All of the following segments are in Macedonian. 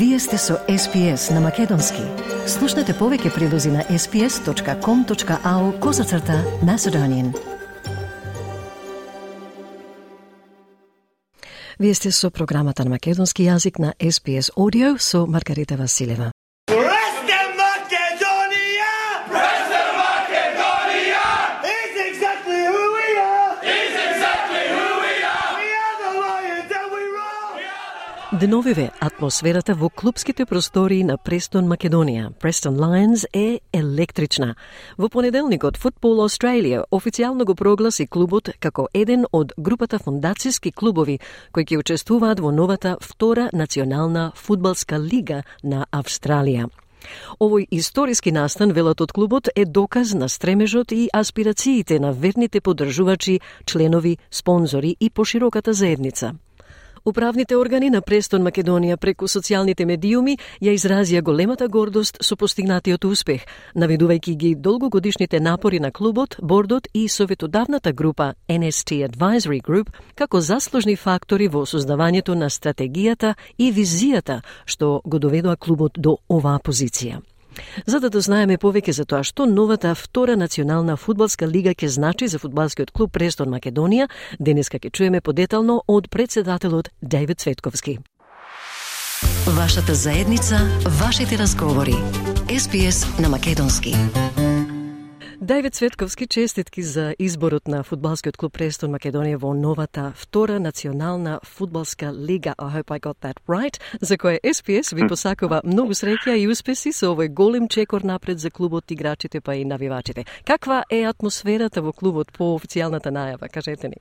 Вие сте со SPS на Македонски. Слушнете повеќе прилози на sps.com.au козацрта на Седонин. Вие сте со програмата на македонски јазик на SPS Audio со Маргарита Василева. Деновиве атмосферата во клубските простори на Престон Македонија, Престон Lions е електрична. Во понеделникот футбол Australia официјално го прогласи клубот како еден од групата фондацијски клубови кои ќе учествуваат во новата втора национална фудбалска лига на Австралија. Овој историски настан, велат од клубот, е доказ на стремежот и аспирациите на верните поддржувачи, членови, спонзори и пошироката заедница. Управните органи на Престон Македонија преку социјалните медиуми ја изразија големата гордост со постигнатиот успех, наведувајќи ги долгогодишните напори на клубот, бордот и советодавната група NST Advisory Group како заслужни фактори во создавањето на стратегијата и визијата што го доведоа клубот до оваа позиција. За да дознаеме повеќе за тоа што новата втора национална фудбалска лига ќе значи за фудбалскиот клуб Престон Македонија, денеска ќе чуеме подетално од председателот Дејвид Цветковски. Вашата заедница, вашите разговори. СПС на Македонски. Давид Цветковски, честитки за изборот на фудбалскиот клуб Престон Македонија во новата втора национална фудбалска лига. I hope I got that right. За која SPS ви посакува многу среќа и успеси со овој голем чекор напред за клубот, играчите па и навивачите. Каква е атмосферата во клубот по официјалната најава? Кажете ни.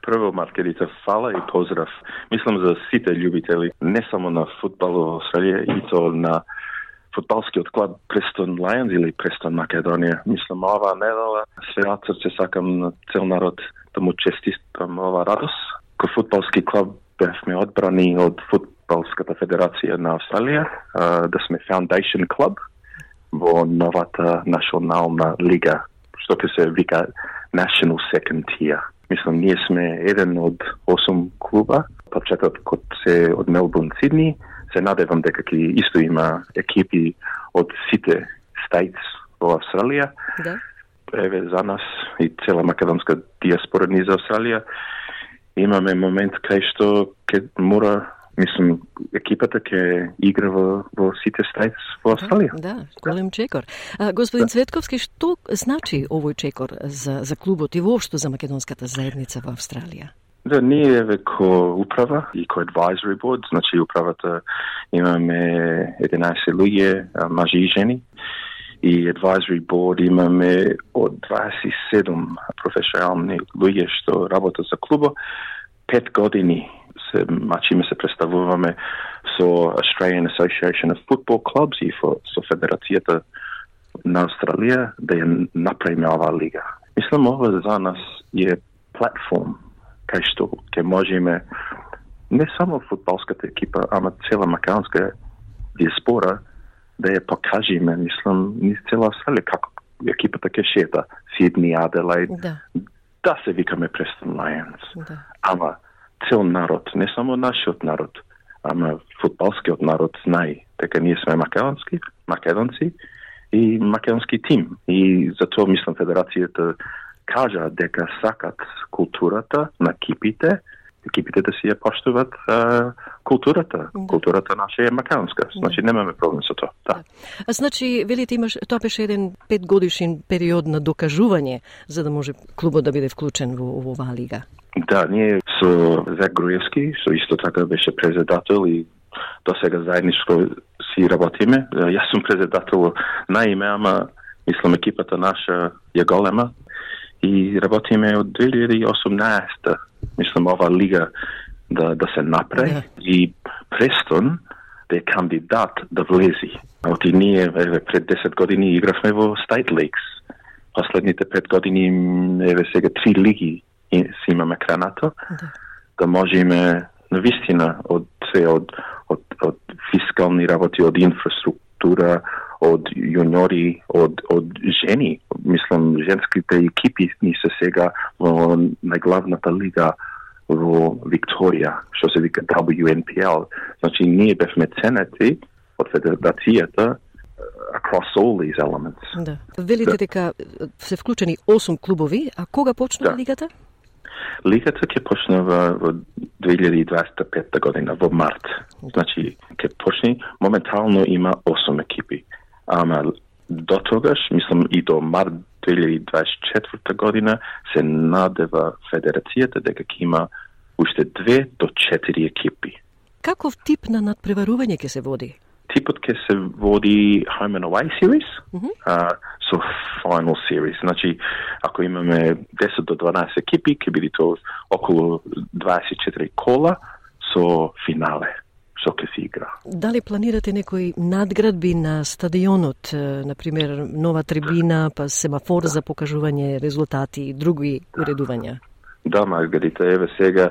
Прво, Маркерица, фала и поздрав. Мислам за сите љубители, не само на футбал во Австралија, и то на фудбалскиот клуб Престон Лајонс или Престон Македонија. Мислам, ова недела све од срце сакам на цел народ да му честитам ова радост. Ко фудбалски клуб бевме одбрани од фудбалската федерација на Австралија, да сме Foundation Club во новата национална лига, што ќе се вика National Second Tier. Мислам, ние сме еден од 8 клуба, почетокот се од Мелбурн, Сидни, се надевам дека ќе исто има екипи од сите стајц во Австралија. Да. Еве за нас и цела македонска диаспора низ Австралија имаме момент кај што ќе мора мислам, екипата ќе игра во, во сите стајц во Австралија. Да, голем чекор. А, господин да. Цветковски, што значи овој чекор за, за клубот и воопшто за македонската заедница во Австралија? Да, ние еве ко управа и ко advisory board, значи управата имаме 11 луѓе, мажи и жени, и advisory board имаме од 27 професионални луѓе што работат за клуба, Пет години се мачиме се представуваме со Australian Association of Football Clubs и со Федерацијата на Австралија да ја направиме оваа лига. Мислам ова за нас е платформ кај што ќе можеме не само футболската екипа, ама цела македонска диаспора да ја покажеме, мислам, низ цела Австралија како екипата ќе шета Сидни, Аделаид, да. да се викаме Престон Lions. Да. Ама цел народ, не само нашиот народ, ама футболскиот народ знае дека ние сме македонски, македонци и македонски тим. И затоа мислам Федерацијата кажа дека сакат културата на кипите, екипите да си ја поштуват а, културата. Да. Културата наша е македонска. Да. Значи немаме проблем со тоа. Да. да. Значи, велите имаш тоа беше еден петгодишен период на докажување за да може клубот да биде вклучен во, во оваа лига. Да, ние со Зек Груевски, со исто така беше председател и до сега заедничко си работиме. Јас сум председател на име, ама мислам екипата наша е голема и работиме од 2018 мислам ова лига да да се направи yeah. и Престон да е кандидат да влези. Оти ние еве пред 10 години игравме во State Leagues. Последните 5 години еве сега три лиги си имаме кранато. Yeah. Да можеме на вистина од се од, од, од фискални работи, од инфраструктура, од јуниори, од, од жени. Мислам, женските екипи ни се сега во најглавната лига во Викторија, што се вика WNPL. Значи, ние бевме ценети од федерацијата across all these elements. Да. Велите дека се вклучени 8 клубови, а кога почна Да. лигата? Лигата ќе почне во, во 2025 година, во март. Значи, ќе почне, моментално има 8 екипи. Ама до тогаш, мислам и до март 2024 година, се надева федерацијата дека ќе има уште 2 до 4 екипи. Каков тип на надпреварување ќе се води? Типот ќе се води home and away series, Мгм. а, со final series. Значи, ако имаме 10 до 12 екипи, ќе биде тоа околу 24 кола со финале, што ќе се игра. Дали планирате некои надградби на стадионот, е, например нова трибина, па семафор за покажување резултати и други уредувања? Да, Маргарита, еве сега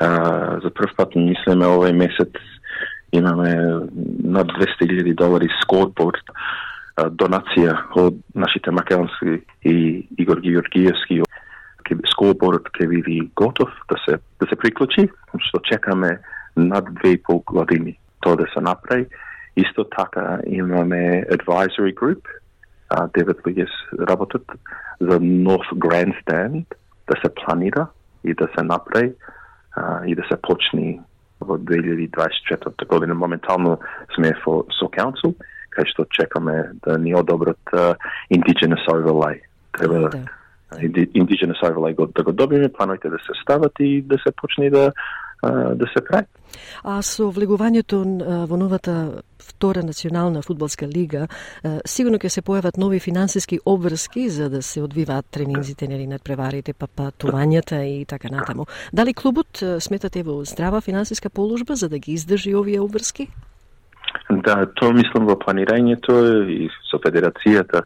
а, за прв пат мислиме овој месец имаме над 200.000 долари скорборд а, донација од нашите македонски и Игор Георгиевски Ке- скорборд ќе биде готов да се да се приклучи, што чекаме над две и пол години тоа да се направи. Исто така имаме advisory group, а, девет луѓе работат за North Grandstand да се планира и да се направи а, и да се почне во 2024 година. Моментално сме во со Council, кај што чекаме да ни одобрат uh, Indigenous Overlay. Треба Да. да. Indigenous Overlay да го добиме, плановите да се стават и да се почне да, да се прави. А со влегувањето во новата втора национална фудбалска лига, сигурно ќе се појават нови финансиски обврски за да се одвиваат тренинзите нели надпреварите, па патувањата и така натаму. Дали клубот сметате во здрава финансиска положба за да ги издржи овие обврски? Да, тоа мислам во планирањето и со федерацијата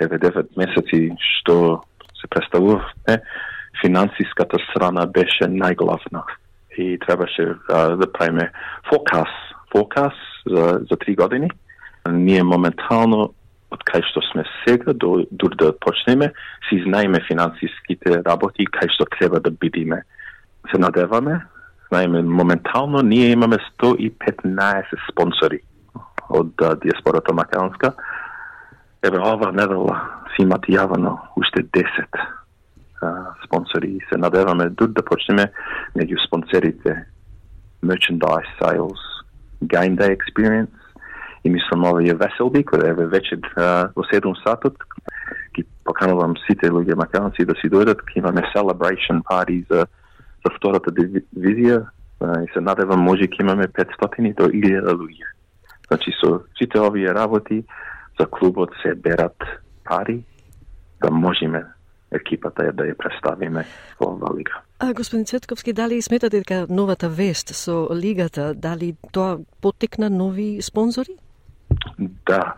еве 9 месеци што се представувавме, финансиската страна беше најглавна и требаше а, да правиме фокас, фокас за, за три години. Ние моментално од кај што сме сега до дур да почнеме, си знаеме финансиските работи кај што треба да бидеме. Се надеваме, знаеме моментално ние имаме 115 спонсори од а, диаспората македонска. Еве ова недела си имате јавано уште 10 спонсори. И се надеваме дур да почнеме меѓу спонсорите merchandise sales, game day experience. И мислам овие веселби кои еве вече во 7 сатот. Ги поканувам сите луѓе македонци да си дојдат, ќе имаме celebration party за за втората дивизија. И се надевам може ќе имаме 500 до 1000 луѓе. Значи со сите овие работи за клубот се берат пари да можеме екипата ја да ја представиме во оваа лига. А, господин Цветковски, дали сметате дека новата вест со лигата, дали тоа потекна нови спонзори? Да,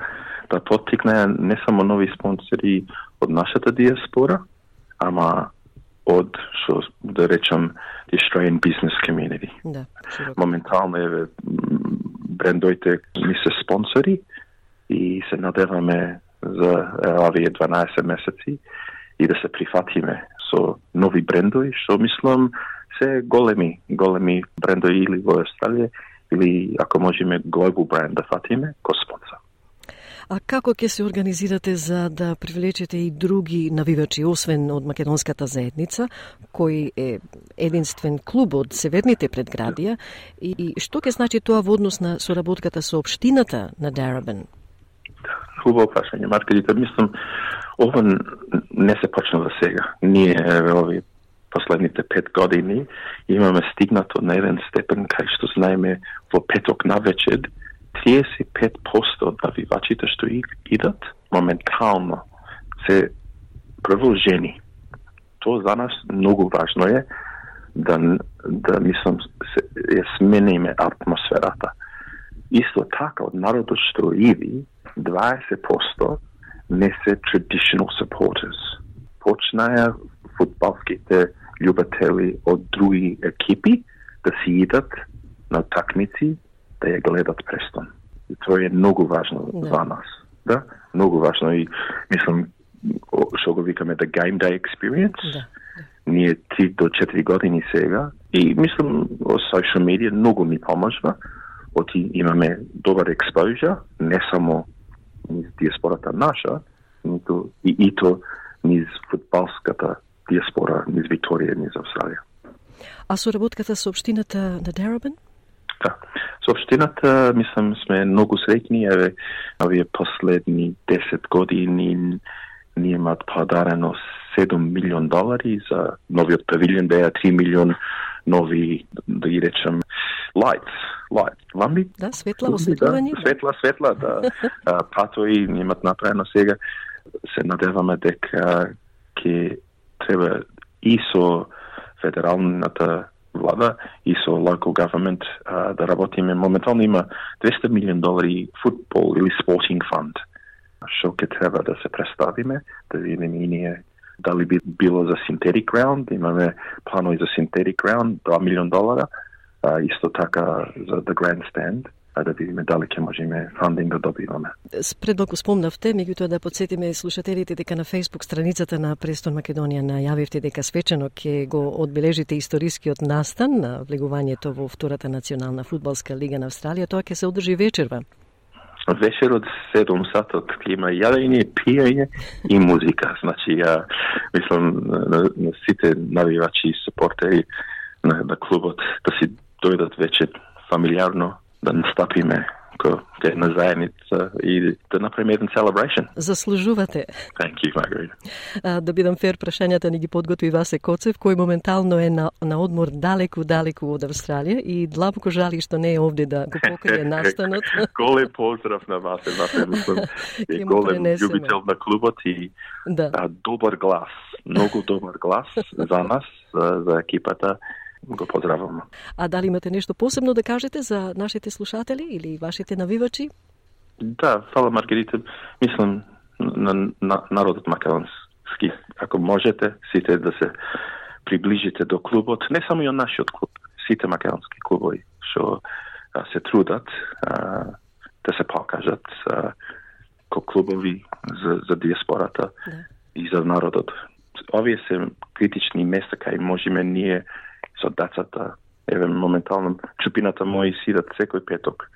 да поттикне не само нови спонсори од нашата диаспора, ама од, што да речам, the Australian business community. Да, широко. Моментално м, брендоите ни се спонсори и се надеваме за е, овие 12 месеци и да се прифатиме со нови брендови, што мислам се големи, големи брендови или во Австралија или ако можеме глобал бренд да фатиме ко спонсор. А како ќе се организирате за да привлечете и други навивачи, освен од македонската заедница, кој е единствен клуб од северните предградија, и, и што ќе значи тоа во однос на соработката со општината на Дарабен? Хубаво прашање, Маркелита. Мислам, ова не се почна за сега. Ние еве овие последните пет години имаме стигнато на еден степен кај што знаеме во петок на вечер 35% од навивачите што идат моментално се прво жени. Тоа за нас многу важно е да да мислам се, ја смениме атмосферата. Исто така од народот што иди 20% не се traditional supporters. Почнаја футбалските љубители од други екипи да си идат на такмици да ја гледат Престон. И тоа е многу важно Да. за нас. Да, многу важно и мислам што го викаме the game day experience. Да. ние 3 до 4 години сега и мислам о социјал медија многу ми поможува. Оти имаме добар експозија, не само низ диаспората наша, ниту и ито низ футболската диаспора, низ Викторија, низ Австралија. А соработката со општината на Дарабен? Да. Со општината, мислам, сме многу среќни, еве, овие последни 10 години ние имат подарено 7 милион долари за новиот павилион, беа 3 милион нови, да ги речем, lights, lights, ламби? Да, светла, осветлување. Да, светла, светла, да. патои имат направено сега. Се надеваме дека ќе треба и со федералната влада и со local government а, да работиме. Моментално има 200 милион долари футбол или спортинг фонд што ќе треба да се представиме, да видиме и ние дали би било за synthetic ground, имаме планови за synthetic ground, 2 милион долара, а, исто така за the grandstand, а да видиме дали ќе можеме фандинг да добиваме. Пред малку спомнавте, меѓутоа да подсетиме слушателите дека на Facebook страницата на Престон Македонија најавивте дека свечено ќе го одбележите историскиот настан на влегувањето во втората национална фудбалска лига на Австралија. Тоа ќе се одржи вечерва вечер од 7 сатот има јадење, пиење и музика. Значи, ја мислам на, на сите навивачи и супортери на, на клубот да си дојдат вече фамилиарно да настапиме како една заедница и да направиме еден celebration. Заслужувате. Thank you, Margarita. А, да бидам фер, прашањата ни ги подготви Васе Коцев, кој моментално е на, на одмор далеку, далеку од Австралија и длабоко жали што не е овде да го покрие настанот. голем поздрав на Васе, Васе, мислам, е голем љубител на клубот и да. а, добар глас, многу добар глас за нас, за екипата го поздравам. А дали имате нешто посебно да кажете за нашите слушатели или вашите навивачи? Да, фала Маргарита. Мислам на, на народот македонски. Ако можете, сите да се приближите до клубот, не само и од нашиот клуб, сите македонски клубови што се трудат а, да се покажат а, ко клубови за, за диаспората да. и за народот. Овие се критични места кај можеме ние со децата. Еве, моментално, чупината мои сидат секој петок.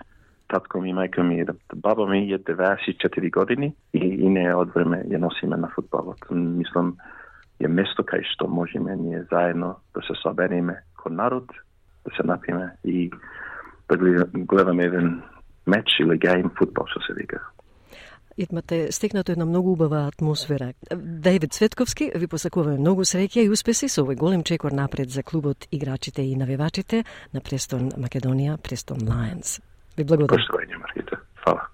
Татко ми и мајка ми. Баба ми е 94 години и, и не од време ја носиме на футболот. Мислам, е место кај што можеме ние заедно да се собериме кон народ, да се напиме и да гледаме еден меч или гейм футбол, што се вика имате стекнато една многу убава атмосфера. Давид Цветковски, ви посакуваме многу среќа и успеси со овој голем чекор напред за клубот, играчите и навевачите на Престон Македонија, Престон Lions. Ви благодарам. Поштовање, Маргита. Фала.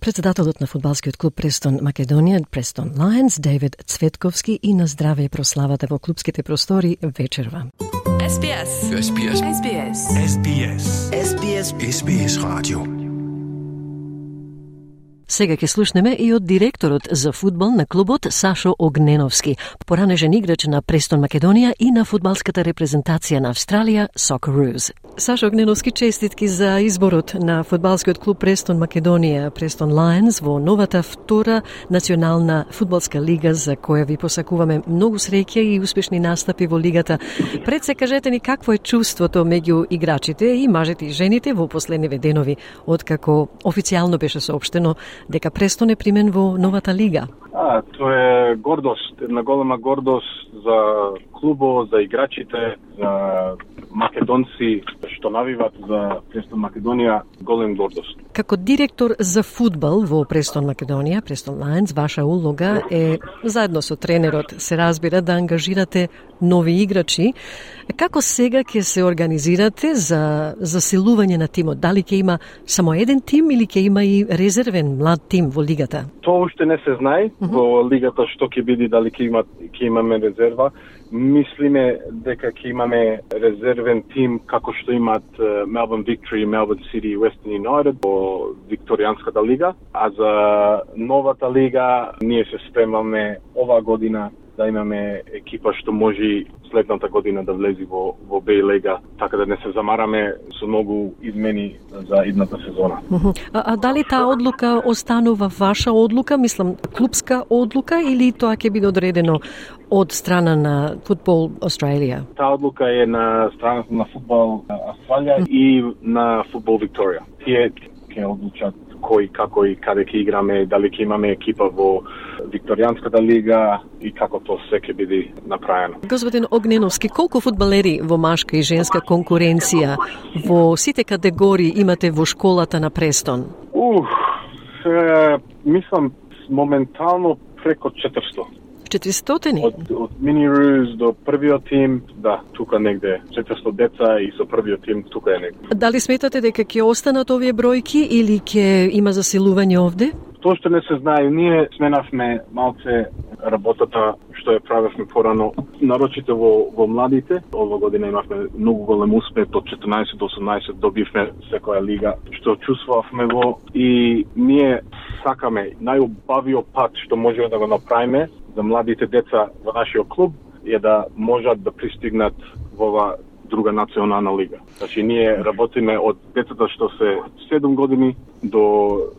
Председателот на фудбалскиот клуб Престон Македонија, Престон Lions, Давид Цветковски и на здраве и прославата во клубските простори вечерва. SBS. SBS. SBS. SBS. SBS. SBS Radio. Сега ќе слушнеме и од директорот за фудбал на клубот Сашо Огненовски, поранежен играч на Престон Македонија и на фудбалската репрезентација на Австралија Socceroos. Сашо Огненовски честитки за изборот на фудбалскиот клуб Престон Македонија, Престон Lions во новата втора национална фудбалска лига за која ви посакуваме многу среќа и успешни настапи во лигата. Пред се кажете ни какво е чувството меѓу играчите и мажите и жените во последниве денови откако официјално беше соопштено дека престо не примен во новата лига. А, тоа е гордост, една голема гордост за клубо, за играчите, за македонци што навиват за Престон Македонија, голем гордост. Како директор за фудбал во Престон Македонија, Престон Lions, ваша улога е заедно со тренерот се разбира да ангажирате нови играчи. Како сега ќе се организирате за засилување на тимот? Дали ќе има само еден тим или ќе има и резервен млад тим во лигата? Тоа уште не се знае uh -huh. во лигата што ќе биде, дали ќе има ќе имаме резерва мислиме дека ќе имаме резервен тим како што имат Melbourne Victory, Melbourne City и Western United во Викторијанската лига, а за новата лига ние се спремаме ова година да имаме екипа што може следната година да влези во во Беј лига, така да не се замараме со многу измени за идната сезона. А, а дали таа одлука останува ваша одлука, мислам клубска одлука или тоа ќе биде одредено од страна на Футбол Австралија? Таа одлука е на страната на Футбол Австралија и на Футбол Викторија. Тие ќе одлучат кој, како и каде ќе играме, дали ќе имаме екипа во Викторијанската лига и како тоа се ќе биде направено. Господин Огненовски, колку фудбалери во машка и женска конкуренција во сите категории имате во школата на Престон? Ух, е, мислам моментално преко 400. 400 Од, од Мини Руз до првиот тим, да, тука негде 400 деца и со првиот тим тука е негде. Дали сметате дека ќе останат овие бројки или ќе има засилување овде? Тоа што не се знае, ние сменавме малце работата што ја правевме порано, нарочите во, во младите. Ова година имавме многу голем успех, од 14 до 18 добивме секоја лига, што чувствувавме во и ние сакаме најубавиот пат што можеме да го направиме за младите деца во нашиот клуб е да можат да пристигнат во ова друга национална лига. Значи ние работиме од децата што се 7 години до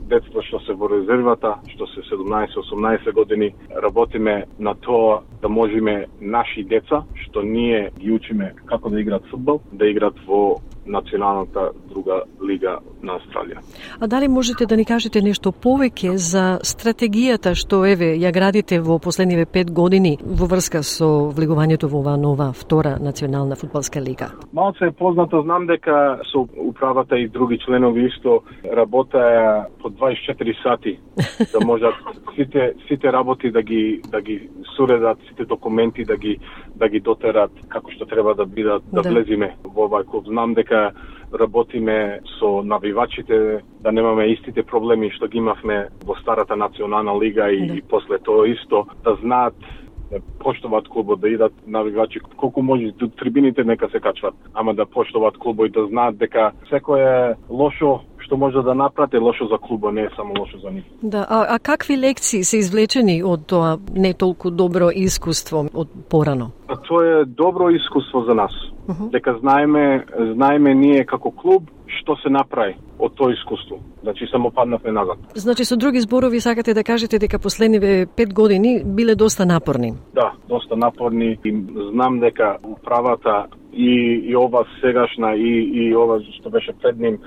детство што се во резервата, што се 17-18 години, работиме на тоа да можеме наши деца, што ние ги учиме како да играат фудбал, да играат во националната друга лига на Австралија. А дали можете да ни кажете нешто повеќе за стратегијата што еве ја градите во последниве пет години во врска со влегувањето во оваа нова втора национална фудбалска лига? Малце е познато, знам дека со управата и други членови исто работеа по 24 сати да можат сите сите работи да ги да ги суредат, сите документи да ги да ги дотерат како што треба да бидат да, да. влезиме во овај клуб. Знам дека работиме со навивачите, да немаме истите проблеми што ги имавме во старата национална лига и, да. и после тоа исто, да знаат да поштуваат клубот, да идат навигачи колку може до трибините нека се качват, ама да поштуваат клубот и да знаат дека секое лошо што може да направи лошо за клубот, не е само лошо за нив. Да, а, а какви лекции се извлечени од тоа не толку добро искуство од порано? А тоа е добро искуство за нас. Uh -huh. Дека знаеме, знаеме ние како клуб што се направи од тоа искуство. Значи само паднавме назад. Значи со други зборови сакате да кажете дека последниве пет години биле доста напорни. Да, доста напорни и знам дека управата и, и ова сегашна и, и ова што беше пред ним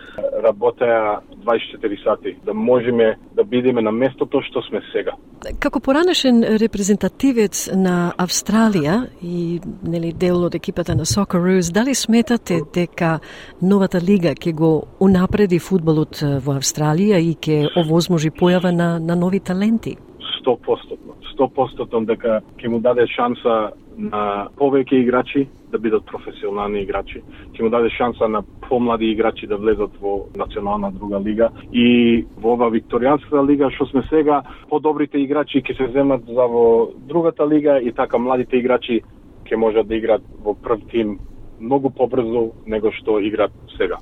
работеа 24 сати да можеме да бидеме на местото што сме сега. Како поранешен репрезентативец на Австралија и нели дел од екипата на Socceroos, дали сметате дека новата лига ќе го унапреди фудбалот во Австралија и ќе овозможи појава на, на нови таленти? 100%. 100% дека ќе му даде шанса на повеќе играчи да бидат професионални играчи. Ќе му даде шанса на помлади играчи да влезат во национална друга лига и во ова викторијанската лига што сме сега, подобрите играчи ќе се земат за во другата лига и така младите играчи ќе можат да играат во прв тим многу побрзо него што играат сега.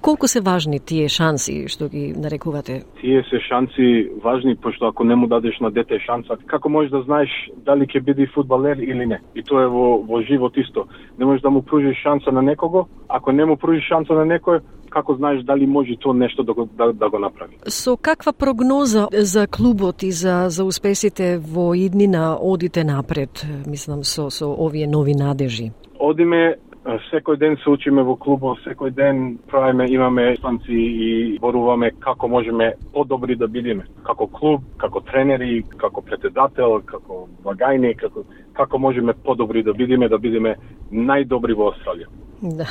Колку се важни тие шанси што ги нарекувате? Тие се шанси важни, пошто ако не му дадеш на дете шанса, како можеш да знаеш дали ќе биде фудбалер или не? И тоа е во, во живот исто. Не можеш да му пружиш шанса на некого, ако не му пружиш шанса на некој, како знаеш дали може тоа нешто да го, да, да го направи. Со каква прогноза за клубот и за, за успесите во иднина одите напред, мислам, со, со овие нови надежи? Одиме Секој ден се учиме во клубот, секој ден правиме, имаме станци и боруваме како можеме подобри да бидеме. Како клуб, како тренери, како председател, како вагајник, како, како можеме подобри да бидеме, да бидеме најдобри во Австралија. Да.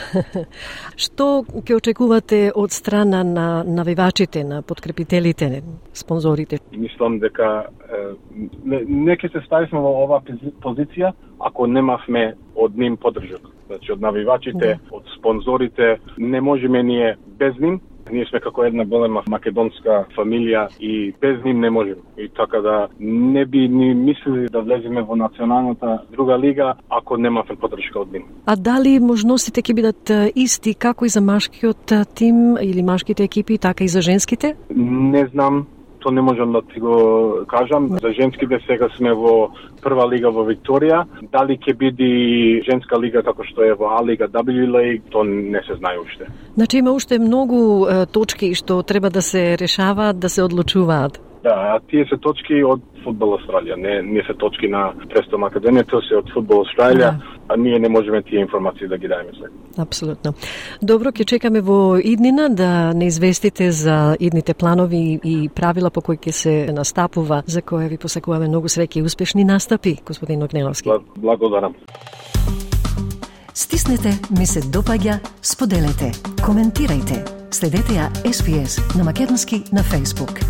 Што ќе очекувате од страна на навивачите, на подкрепителите, спонзорите? Мислам дека не, не ќе се ставиме во оваа позиција ако немавме од ним поддржок. Значи од навивачите, да. од спонзорите, не можеме ние без ним, Ние сме како една голема македонска фамилија и без ним не можеме. И така да не би ни мислили да влеземе во националната друга лига ако немавме поддршка од ним. А дали можностите ќе бидат исти како и за машкиот тим или машките екипи, така и за женските? Не знам, што не можам да ти го кажам. За женските сега сме во прва лига во Викторија. Дали ќе биде женска лига како што е во А лига, W League, тоа не се знае уште. Значи има уште многу точки што треба да се решаваат, да се одлучуваат. Да, а тие се точки од Фудбал Австралија, не не се точки на Престо Македонија, тоа се од Фудбал Австралија, да. а ние не можеме тие информации да ги даеме сега. Апсолутно. Добро, ќе чекаме во иднина да не известите за идните планови и правила по кои ќе се настапува, за која ви посакуваме многу среќа и успешни настапи, господин Огнеловски. Благодарам. Стиснете, ми се допаѓа, споделете, коментирајте. Следете ја SPS на Македонски на Facebook.